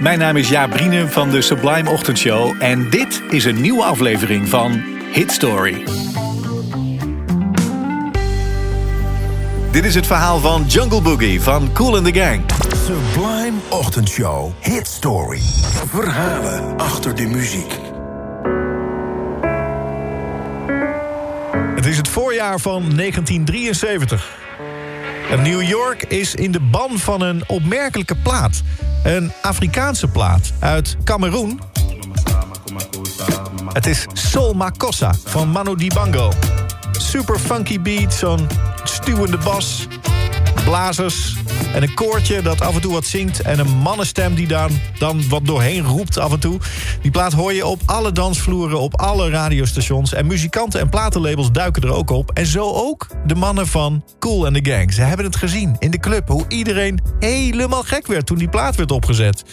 Mijn naam is Jaap Brienen van de Sublime Ochtendshow en dit is een nieuwe aflevering van Hit Story. Dit is het verhaal van Jungle Boogie van Cool and the Gang. Sublime Ochtendshow Hit Story. Verhalen achter de muziek. Het is het voorjaar van 1973. En New York is in de ban van een opmerkelijke plaat. Een Afrikaanse plaat uit Cameroen. Het is Sol Makossa van Manu Dibango. Super funky beat, zo'n stuwende bas, blazers en een koortje dat af en toe wat zingt... en een mannenstem die daar dan wat doorheen roept af en toe. Die plaat hoor je op alle dansvloeren, op alle radiostations... en muzikanten en platenlabels duiken er ook op. En zo ook de mannen van Cool and the Gang. Ze hebben het gezien in de club, hoe iedereen helemaal gek werd... toen die plaat werd opgezet.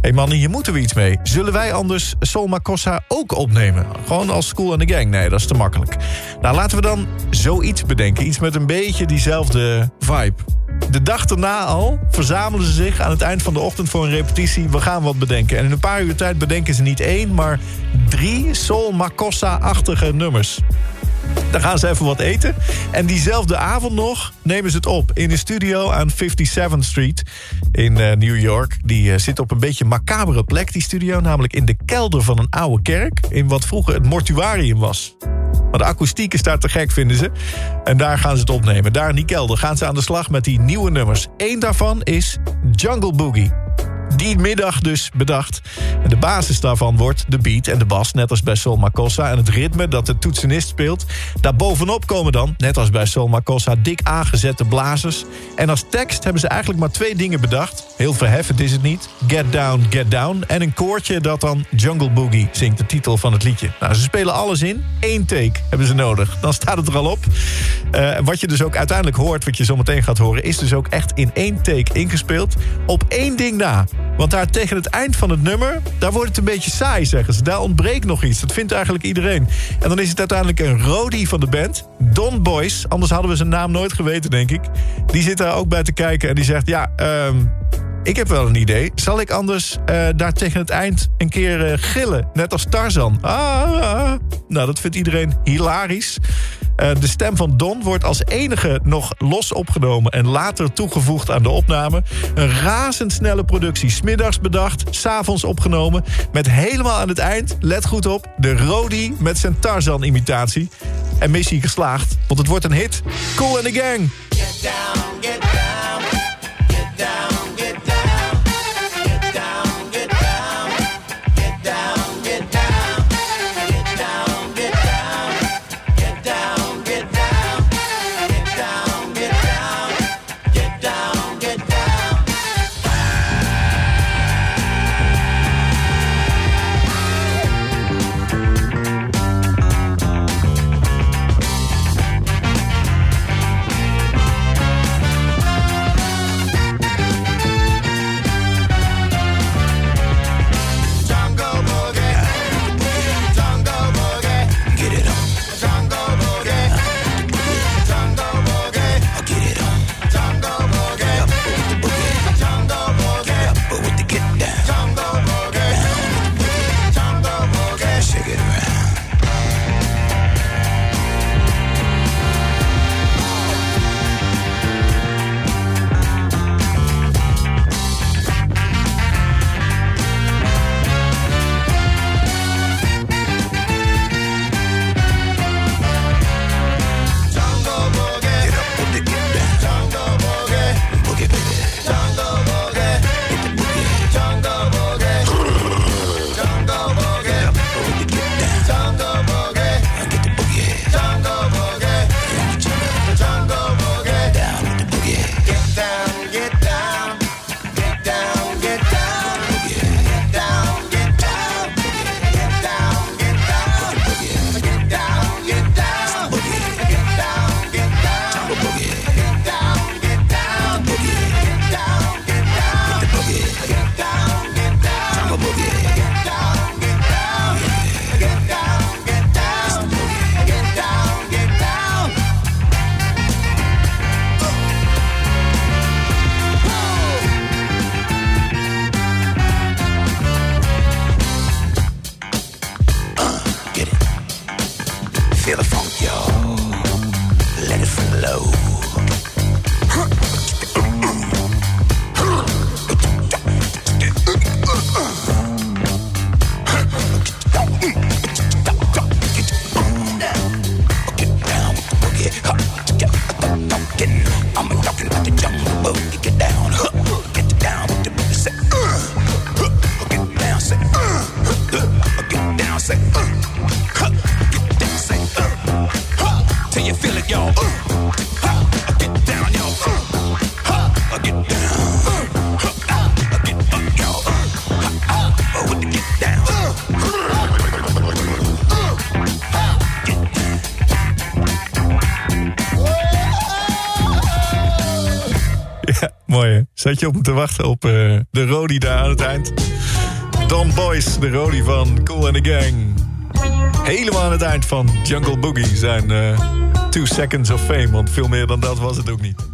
Hey mannen, hier moeten we iets mee. Zullen wij anders Sol Makossa ook opnemen? Gewoon als Cool and the Gang? Nee, dat is te makkelijk. Nou, laten we dan zoiets bedenken. Iets met een beetje diezelfde vibe. De dag daarna al verzamelen ze zich aan het eind van de ochtend voor een repetitie. We gaan wat bedenken. En in een paar uur tijd bedenken ze niet één, maar drie Sol Makossa-achtige nummers. Dan gaan ze even wat eten. En diezelfde avond nog nemen ze het op in een studio aan 57th Street in uh, New York. Die uh, zit op een beetje macabere plek, die studio. Namelijk in de kelder van een oude kerk. In wat vroeger het mortuarium was. Maar de akoestiek is daar te gek, vinden ze. En daar gaan ze het opnemen. Daar in die kelder gaan ze aan de slag met die nieuwe nummers. Eén daarvan is Jungle Boogie die middag dus bedacht. En de basis daarvan wordt de beat en de bas, net als bij Sol Makossa... en het ritme dat de toetsenist speelt. Daarbovenop komen dan, net als bij Sol Makossa... dik aangezette blazers. En als tekst hebben ze eigenlijk maar twee dingen bedacht. Heel verheffend is het niet. Get Down, Get Down. En een koortje dat dan Jungle Boogie zingt, de titel van het liedje. Nou, ze spelen alles in. Eén take hebben ze nodig. Dan staat het er al op. Uh, wat je dus ook uiteindelijk hoort, wat je zo meteen gaat horen... is dus ook echt in één take ingespeeld. Op één ding na. Want daar tegen het eind van het nummer, daar wordt het een beetje saai, zeggen ze. Daar ontbreekt nog iets. Dat vindt eigenlijk iedereen. En dan is het uiteindelijk een Rodi van de band, Don Boys. Anders hadden we zijn naam nooit geweten, denk ik. Die zit daar ook bij te kijken en die zegt... ja, um, ik heb wel een idee. Zal ik anders uh, daar tegen het eind een keer uh, gillen? Net als Tarzan. Ah, ah. Nou, dat vindt iedereen hilarisch. Uh, de stem van Don wordt als enige nog los opgenomen... en later toegevoegd aan de opname. Een razendsnelle productie. Smiddags bedacht, s'avonds opgenomen. Met helemaal aan het eind, let goed op... de Rodi met zijn Tarzan-imitatie. En missie geslaagd, want het wordt een hit. Cool and the Gang. Get down, get down, mooie. Zat je op te wachten op uh, de Rodi daar aan het eind? Don Boyce, de Rodi van Cool and the Gang. Helemaal aan het eind van Jungle Boogie zijn uh, Two Seconds of Fame. Want veel meer dan dat was het ook niet.